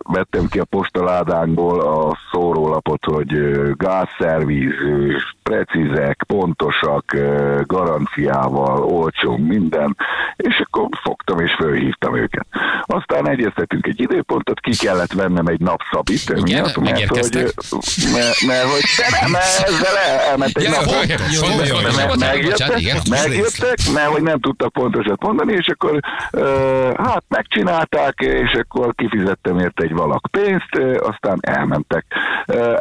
vettem ki a postaládánkból a szórólapot, hogy gázszerviz, precízek, pontosak, garanciával, olcsó, minden, és akkor fogtam és fölhívtam őket. Aztán egyeztetünk egy időpontot, ki kellett vennem egy napszabit. Igen, miatt, mert, hogy, mert, mert, hogy nem, ezzel Ja. Megjöttek, megjöttek, mert hogy nem tudtak pontosat mondani, és akkor hát megcsinálták, és akkor kifizettem érte egy valak pénzt, aztán elmentek.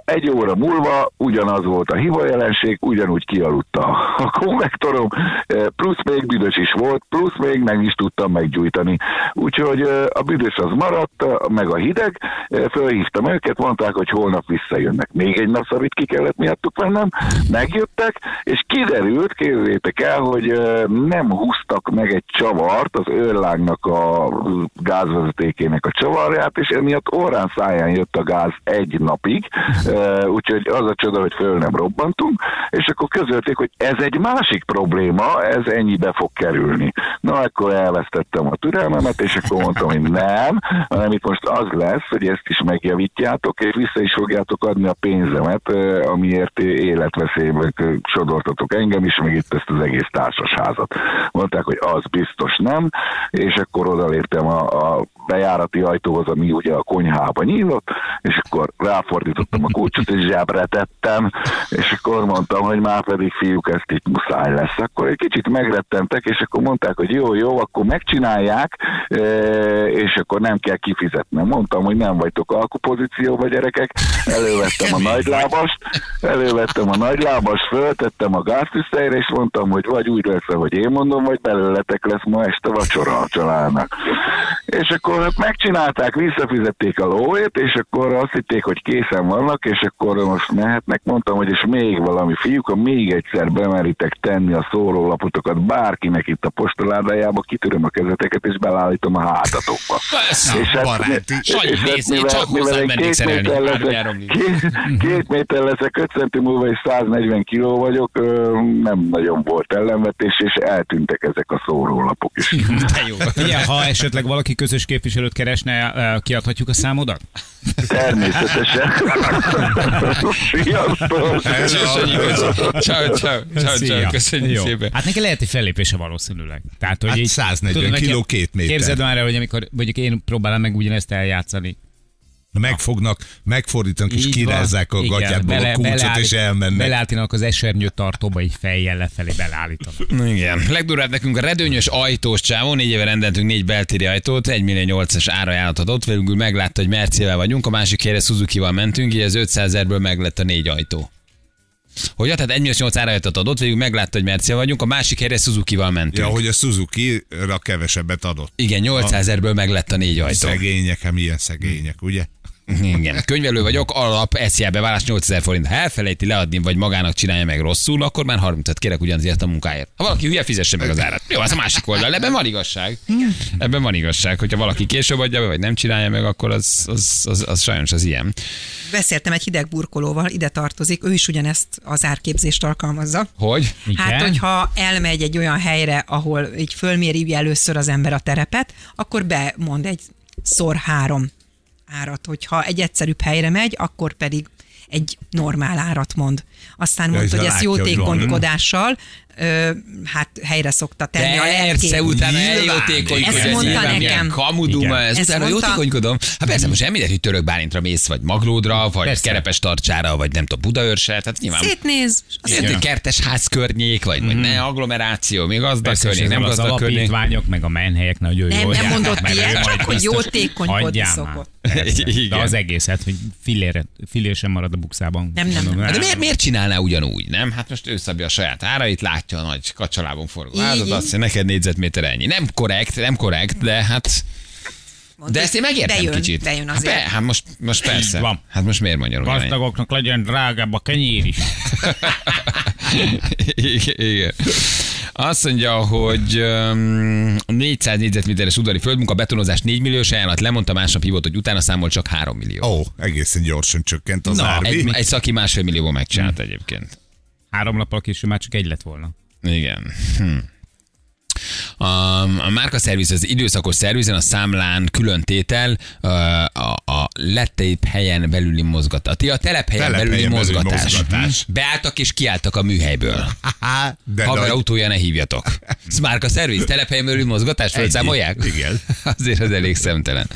Egy óra múlva ugyanaz volt a hiba jelenség, ugyanúgy kialudt a, a konvektorom, plusz még büdös is volt, plusz még meg is tudtam meggyújtani. Úgyhogy a büdös az maradt, meg a hideg, fölhívtam őket, mondták, hogy holnap visszajönnek. Még egy napszabit ki kellett miattuk vennem, megjöttek, és kiderült, képzeljétek el, hogy nem húztak meg egy csavart, az őrlágnak a gázvezetékének a csavarját, és emiatt órán száján jött a gáz egy napig, úgyhogy az a csoda, hogy föl nem robbantunk, és akkor közölték, hogy ez egy másik probléma, ez ennyibe fog kerülni. Na, akkor elvesztettem a türelmemet, és akkor mondtam, hogy nem, hanem itt most az lesz, hogy ezt is megjavítjátok, és vissza is fogjátok adni a pénzemet, amiért életveszélybe sodortatok engem is, meg itt ezt az egész társasházat. Mondták, hogy az biztos nem, és akkor odaléptem a, a bejárati ajtóhoz, ami ugye a konyhába nyílott, és akkor ráfordítottam a kulcsot, és zsebre tettem, és akkor mondtam, hogy már pedig fiúk, ezt itt muszáj lesz. Akkor egy kicsit megrettentek, és akkor mondták, hogy jó, jó, akkor megcsinálják, és akkor nem kell kifizetnem. Mondtam, hogy nem vagytok alkupozícióba, gyerekek, elővettem a nagylábast, elővettem a nagylábast, föltettem a gáztüszteire, és mondtam, hogy vagy úgy lesz, hogy én mondom, vagy belőletek lesz ma este vacsora a családnak. És akkor hát megcsinálták, visszafizették a lóét, és akkor azt hitték, hogy készen vannak, és akkor most mehetnek. Mondtam, hogy és még valami fiúk, ha még egyszer bemeritek tenni a szórólapotokat bárkinek itt a postaládájába, kitöröm a kezeteket, és belállítom a hátatokba. Persze. És hát- baráti. Sanyi, és hát mivel- mivel én két méter leszek- két, két méter leszek, 5 centi múlva és 140 kiló vagyok, ö, nem nagyon volt ellenvetés, és eltűntek ezek a szórólapok is. De jó. Figyelj, ha esetleg valaki közös képviselőt keresne, kiadhatjuk a számodat? Természetesen. Sziasztok! Ciao, ciao, ciao, köszönjük Jó. szépen. Hát neki lehet egy fellépése valószínűleg. Tehát, hogy Hát így, 140 tudod, kiló, két méter. Képzeld már el, hogy amikor mondjuk én próbálom meg ugyanezt eljátszani. Megfognak, megfordítanak, és kirázzák a gatyádból a kulcsot, beleállít- és elmennek. Beleállítanak az esernyő tartóba, így fejjel lefelé beleállítanak. Igen. Legdurvább nekünk a redőnyös ajtós csávó, négy éve rendeltünk négy beltéri ajtót, 1 millió 800 árajánlat adott, végül meglátta, hogy Mercivel vagyunk, a másik helyre Suzuki-val mentünk, így az 500 ezerből meglett a négy ajtó. Hogy tehát 1 millió 8 árajánlatot adott, végül meglátta, hogy Mercivel vagyunk, a másik helyre Suzuki-val mentünk. Ja, hogy a Suzuki-ra kevesebbet adott. Igen, 800 ezerből meglett a négy ajtó. Szegények, hát milyen szegények, ugye? Igen, könyvelő vagyok, alap SZIA beválás 8000 forint. Ha elfelejti leadni, vagy magának csinálja meg rosszul, akkor már 30 kérek ugyanazért a munkáért. Ha valaki hülye, fizesse meg az árat. Jó, az a másik oldal. Ebben van igazság. Ebben van igazság. Hogyha valaki később adja be, vagy nem csinálja meg, akkor az, az, az, az sajnos az ilyen. Beszéltem egy hideg burkolóval, ide tartozik, ő is ugyanezt az árképzést alkalmazza. Hogy? Hát, Igen? hogyha elmegy egy olyan helyre, ahol így fölméri először az ember a terepet, akkor bemond egy szor három árat. Hogyha egy egyszerűbb helyre megy, akkor pedig egy normál árat mond. Aztán Ja, mondta, hogy ezt jótékonykodással ö, hát helyre szokta tenni De a persze, lelkét. utána eljótékonykodom. Ezt Ez mondta nekem. Kamuduma, ez utána mondta. jótékonykodom. Hát persze, most nem mindegy, hogy török Bálintra mész, vagy Maglódra, vagy Persze. Kerepes Tarcsára, vagy nem tudom, Budaörsre, tehát nyilván Szétnéz, Azért, hogy kertes ház környék, vagy, vagy ne agglomeráció, még gazdag Persze, környék, nem ezek az gazdag környék. alapítványok, meg a menhelyek nagyon Nem, jól nem járnak, mondott ilyet, csak hogy jótékonykodni szokott. De Igen. az egészet, hogy fillére, fillér sem marad a bukszában. Nem, nem, nem. De miért, miért csinálná ugyanúgy, nem? Hát most ő szabja a saját árait, látja a nagy kacsalában forgó házat, azt mondja, neked négyzetméter ennyi. Nem korrekt, nem korrekt, de hát... De ezt én megértem bejön, kicsit. Bejön hát, azért. be, hát most, most persze. van. Hát most miért mondja róla? Gazdagoknak legyen drágább a kenyér is. igen, igen. Azt mondja, hogy um, 400 négyzetméteres udvari földmunka, betonozás 4 milliós ajánlat, lemondta másnap hívott, hogy utána számolt csak 3 millió. Ó, egészen gyorsan csökkent az Na, árvi. egy, egy szaki másfél millióban megcsinált egyébként. Három nappal később már csak egy lett volna. Igen. Hm. A, a márka szerviz az időszakos szervizen, a számlán külön tétel, a, a, a lettép helyen belüli mozgatás. Ti a telephelyen Telephelyen belüli mozgatás. mozgatás. Hm. Beálltak és kiálltak a műhelyből. De Haver nagy- autója ne hívjatok. Ez márka szerviz, telephelyen belüli mozgatás, felszámolják? Igen. Azért az elég szemtelen.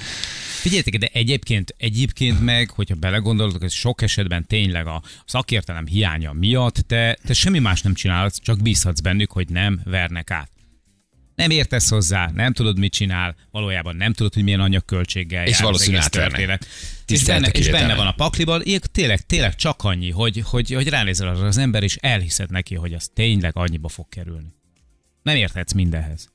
Figyeljetek, de egyébként, egyébként meg, hogyha belegondoltok, ez sok esetben tényleg a szakértelem hiánya miatt te, te semmi más nem csinálsz, csak bízhatsz bennük, hogy nem vernek át. Nem értesz hozzá, nem tudod, mit csinál, valójában nem tudod, hogy milyen anyagköltséggel És jár az valószínűleg egész átvernek. történet. És benne, és benne van a pakliban, ilyen tényleg, tényleg csak annyi, hogy, hogy, hogy ránézel arra az ember, és elhiszed neki, hogy az tényleg annyiba fog kerülni. Nem érthetsz mindenhez.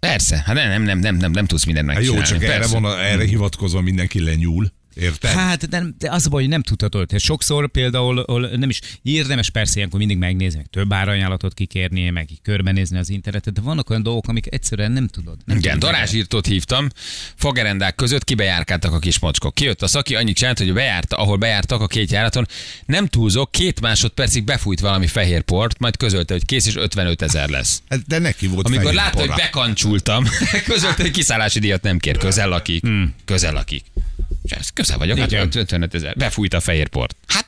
Persze, hát nem, nem, nem, nem, nem, tudsz mindent Hát jó, megcsinálni. csak erre, Persze. van, erre hivatkozva mindenki lenyúl. Érted? Hát, de, de az a baj, hogy nem tudhatod. Tehát sokszor például nem is érdemes persze ilyenkor mindig megnézni, meg több árajánlatot kikérni, meg így körbenézni az internetet, de vannak olyan dolgok, amik egyszerűen nem tudod. Nem Igen, darázsírtót hívtam, fagerendák között kibejárkáltak a kis mocskok. Kijött a szaki, annyit csinált, hogy bejárta, ahol bejártak a két járaton, nem túlzok, két másodpercig befújt valami fehér port, majd közölte, hogy kész és 55 ezer lesz. Hát, de neki volt Amikor fehér látta, hogy bekancsultam, közölte, hogy kiszállási díjat nem kér, közel lakik. Hmm. Közel lakik. És ez közel vagyok, hát Igen. 55 ezer. Befújt a fehér port. Hát,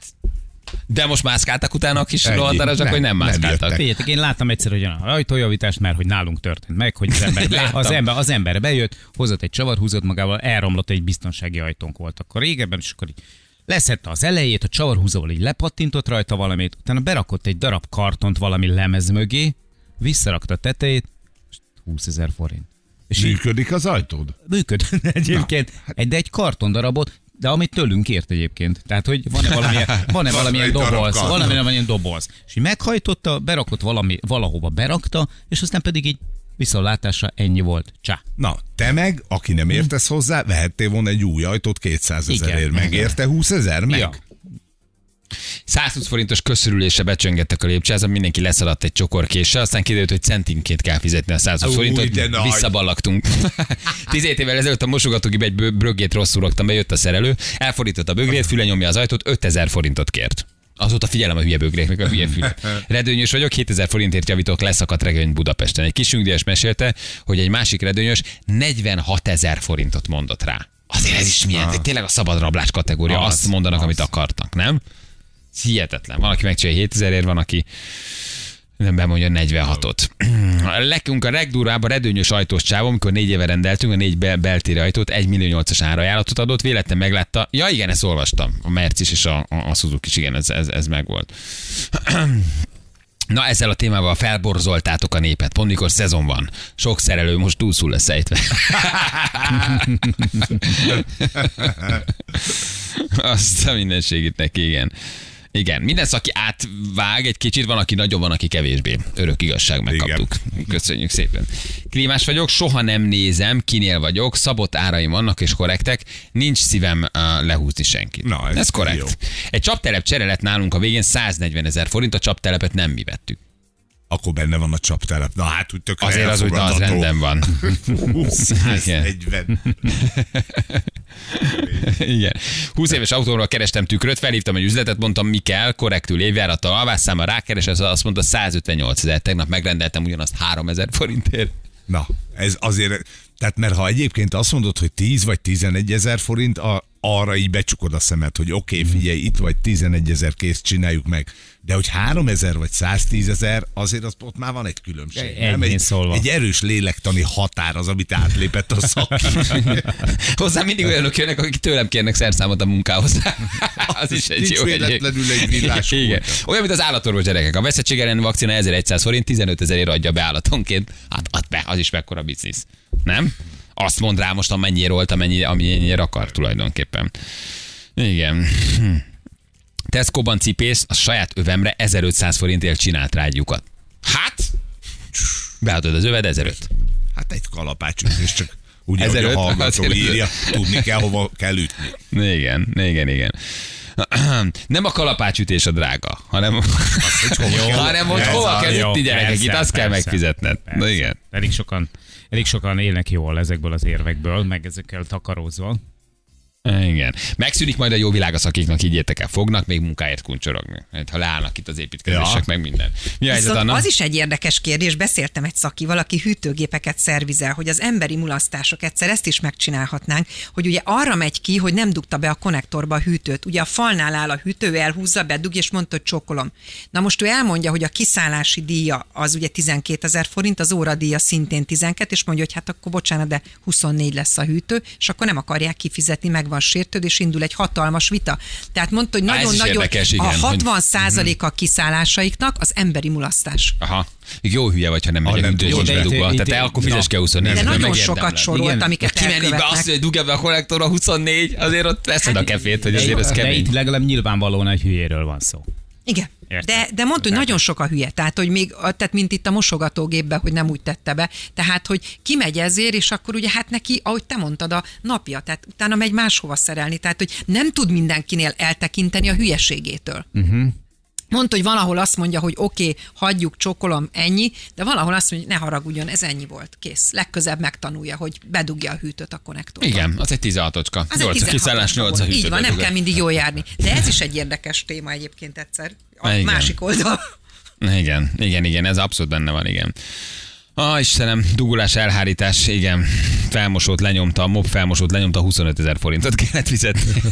de most mászkáltak utána a kis Nem, hogy nem nem mászkáltak. jöttek. Figyeljetek, én láttam egyszer, hogy a ajtójavítást, mert hogy nálunk történt meg, hogy az ember, be, az ember, az ember bejött, hozott egy csavar, húzott magával, elromlott egy biztonsági ajtónk volt akkor régebben, és akkor így leszette az elejét, a csavarhúzóval így lepattintott rajta valamit, utána berakott egy darab kartont valami lemez mögé, visszarakta a tetejét, és 20 ezer forint. És Működik az ajtód? működött egyébként, egy, de egy karton darabot, de amit tőlünk ért egyébként. Tehát, hogy van-e valamilyen, van-e valamilyen doboz, van-e valamilyen doboz. És így meghajtotta, berakott valami, valahova berakta, és aztán pedig így visszalátásra ennyi volt. Csá. Na, te meg, aki nem értesz hozzá, vehettél volna egy új ajtót 200 Igen. ezerért. Megérte 20 ezer? Meg? Ja. 120 forintos köszörülése becsöngettek a lépcsőházon, mindenki leszaladt egy csokorkéssel, aztán kiderült, hogy centinként kell fizetni a 120 Új, forintot, visszaballagtunk. 17 évvel ezelőtt a mosogatógébe egy bröggét rosszul raktam, bejött a szerelő, elfordította a bögrét, füle nyomja az ajtót, 5000 forintot kért. Azóta figyelem a hülye bögréknek, a hülye füle. Redőnyös vagyok, 7000 forintért javítok, leszakadt regény Budapesten. Egy kis mesélte, hogy egy másik redőnyös 46 ezer forintot mondott rá. Azért ez is milyen, tényleg a szabad rablás kategória, Az, azt mondanak, az. amit akartak, nem? Hihetetlen. Van, aki megcsinálja 7000 ért, van, aki nem bemondja 46-ot. Lekünk a legdurvább a redőnyös ajtós csávó, amikor négy éve rendeltünk a négy be- beltéri ajtót, 1 millió 800 árajánlatot adott, véletlen meglátta. Ja igen, ezt olvastam. A Mercis és a, a, a Suzuki is, igen, ez, ez, ez megvolt. Na ezzel a témával felborzoltátok a népet. Pont mikor szezon van. Sok szerelő most túlszul lesz ejtve. Azt a mindenségét neki, igen. Igen, minden szaki átvág egy kicsit, van, aki nagyon, van, aki kevésbé. Örök igazság, megkaptuk. Köszönjük szépen. Klímás vagyok, soha nem nézem, kinél vagyok, szabott áraim vannak és korrektek, nincs szívem uh, lehúzni senkit. Na, ez ez korrekt. jó. Egy csaptelep csere lett nálunk a végén 140 ezer forint, a csaptelepet nem mi vettük. Akkor benne van a csaptelep. Na hát úgy tökre Azért az na, az rendben van. Hú, 140. Igen. 20 éves autómról kerestem tükröt, felhívtam egy üzletet, mondtam, mi kell, korrektül évjárattal, alvásszámmal rákeres, az azt mondta 158 ezer. Tegnap megrendeltem ugyanazt 3000 forintért. Na, ez azért, tehát mert ha egyébként azt mondod, hogy 10 vagy 11 ezer forint, a, arra így becsukod a szemed, hogy oké, okay, figyelj, itt vagy 11 ezer kész, csináljuk meg. De hogy 3 ezer vagy 110 ezer, azért az, ott már van egy különbség. Nem? Egy, szólva. egy erős lélektani határ az, amit átlépett a szaki. Hozzá mindig olyanok jönnek, akik tőlem kérnek szerszámot a munkához. az is egy jó véletlenül egy villás Igen. Olyan, mint az állatorvos gyerekek. A veszettség elleni vakcina 1100 forint, 15 ezerért adja be állatonként. Hát add be, az is mekkora biznisz. Nem? Azt mond rá most, amennyire volt, amennyire, amennyire akar tulajdonképpen. Igen. Tesco-ban cipész a saját övemre 1500 forintért csinált rá egy lyukat. Hát? Beadod az öved 1500. Hát egy kalapács és csak úgy, ahogy 1500, a hallgató írja, tudni kell, hova kell ütni. Igen, igen, igen. Nem a kalapácsütés a drága, hanem, hova kell- hanem hogy hova kell ütni gyerekek, itt azt kell persze, megfizetned. Na persze. igen. Elég sokan, elég sokan élnek jól ezekből az érvekből, meg ezekkel takarózva. Igen. Megszűnik majd a jó világ a szakiknak, így értek el, fognak még munkáért kuncsorogni. Hát, ha leállnak itt az építkezések, Ja. meg minden. Mi a helyzet, Anna? az is egy érdekes kérdés, beszéltem egy szakival, aki hűtőgépeket szervizel, hogy az emberi mulasztások egyszer ezt is megcsinálhatnánk, hogy ugye arra megy ki, hogy nem dugta be a konnektorba a hűtőt. Ugye a falnál áll a hűtő, elhúzza, bedug, és mondta, hogy csókolom. Na most ő elmondja, hogy a kiszállási díja az ugye 12 ezer forint, az óradíja szintén 12, és mondja, hogy hát akkor bocsánat, de 24 lesz a hűtő, és akkor nem akarják kifizetni, meg van sértőd, és indul egy hatalmas vita. Tehát mondta, hogy nagyon-nagyon igen, a hogy- 60 százalék a kiszállásaiknak az emberi mulasztás. Aha. Jó hülye vagy, ha nem megy a nem hűtős tudod, nincs de bedugva. itt- Tehát te itt- akkor fizes a 24 De nagyon sokat sorolt, amiket Kimenni be azt, hogy dugja be a konnektorra 24, azért ott veszed a kefét, hogy azért ez de kemény. itt legalább nyilvánvalóan egy hülyéről van szó. Igen. Értem. De, de mondta, hogy nagyon sok a hülye. Tehát, hogy még, tehát mint itt a mosogatógépbe, hogy nem úgy tette be. Tehát, hogy kimegy ezért, és akkor ugye hát neki, ahogy te mondtad, a napja, tehát utána megy máshova szerelni. Tehát, hogy nem tud mindenkinél eltekinteni a hülyeségétől. Uh-huh. Mondta, hogy valahol azt mondja, hogy oké, okay, hagyjuk, csokolom, ennyi, de valahol azt mondja, hogy ne haragudjon, ez ennyi volt, kész. Legközebb megtanulja, hogy bedugja a hűtőt a konnektorba. Igen, az egy 16-ocska. Az egy 8 a 16 kiszállás, 8 a Így hűtő. van, nem kell mindig jól járni. De ez is egy érdekes téma egyébként egyszer. A Igen. másik oldal. Igen, igen, igen, ez abszolút benne van, igen. Ah, Istenem, dugulás, elhárítás, igen. Felmosót lenyomta, a mob felmosót lenyomta, 25 ezer forintot kellett fizetni.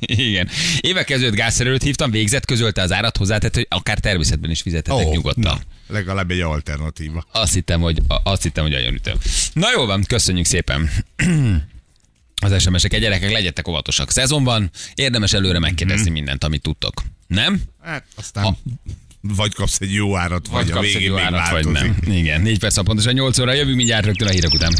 Igen. Évek kezdődött gázszerelőt hívtam, végzett, közölte az árat, hozzátett, hogy akár természetben is fizethetek oh, nyugodtan. na, legalább egy alternatíva. Azt hittem, hogy, a- azt hittem, hogy nagyon ütöm. Na jó van, köszönjük szépen. Az SMS-ek, gyerekek, legyetek óvatosak. Szezon van, érdemes előre megkérdezni mindent, amit tudtok. Nem? Hát aztán Ha- vagy kapsz egy jó árat, vagy, Vagy a kapsz egy végén jó még árat, vagy változik. nem. Igen, négy perc pontosan 8 óra, jövünk mindjárt rögtön a hírek után.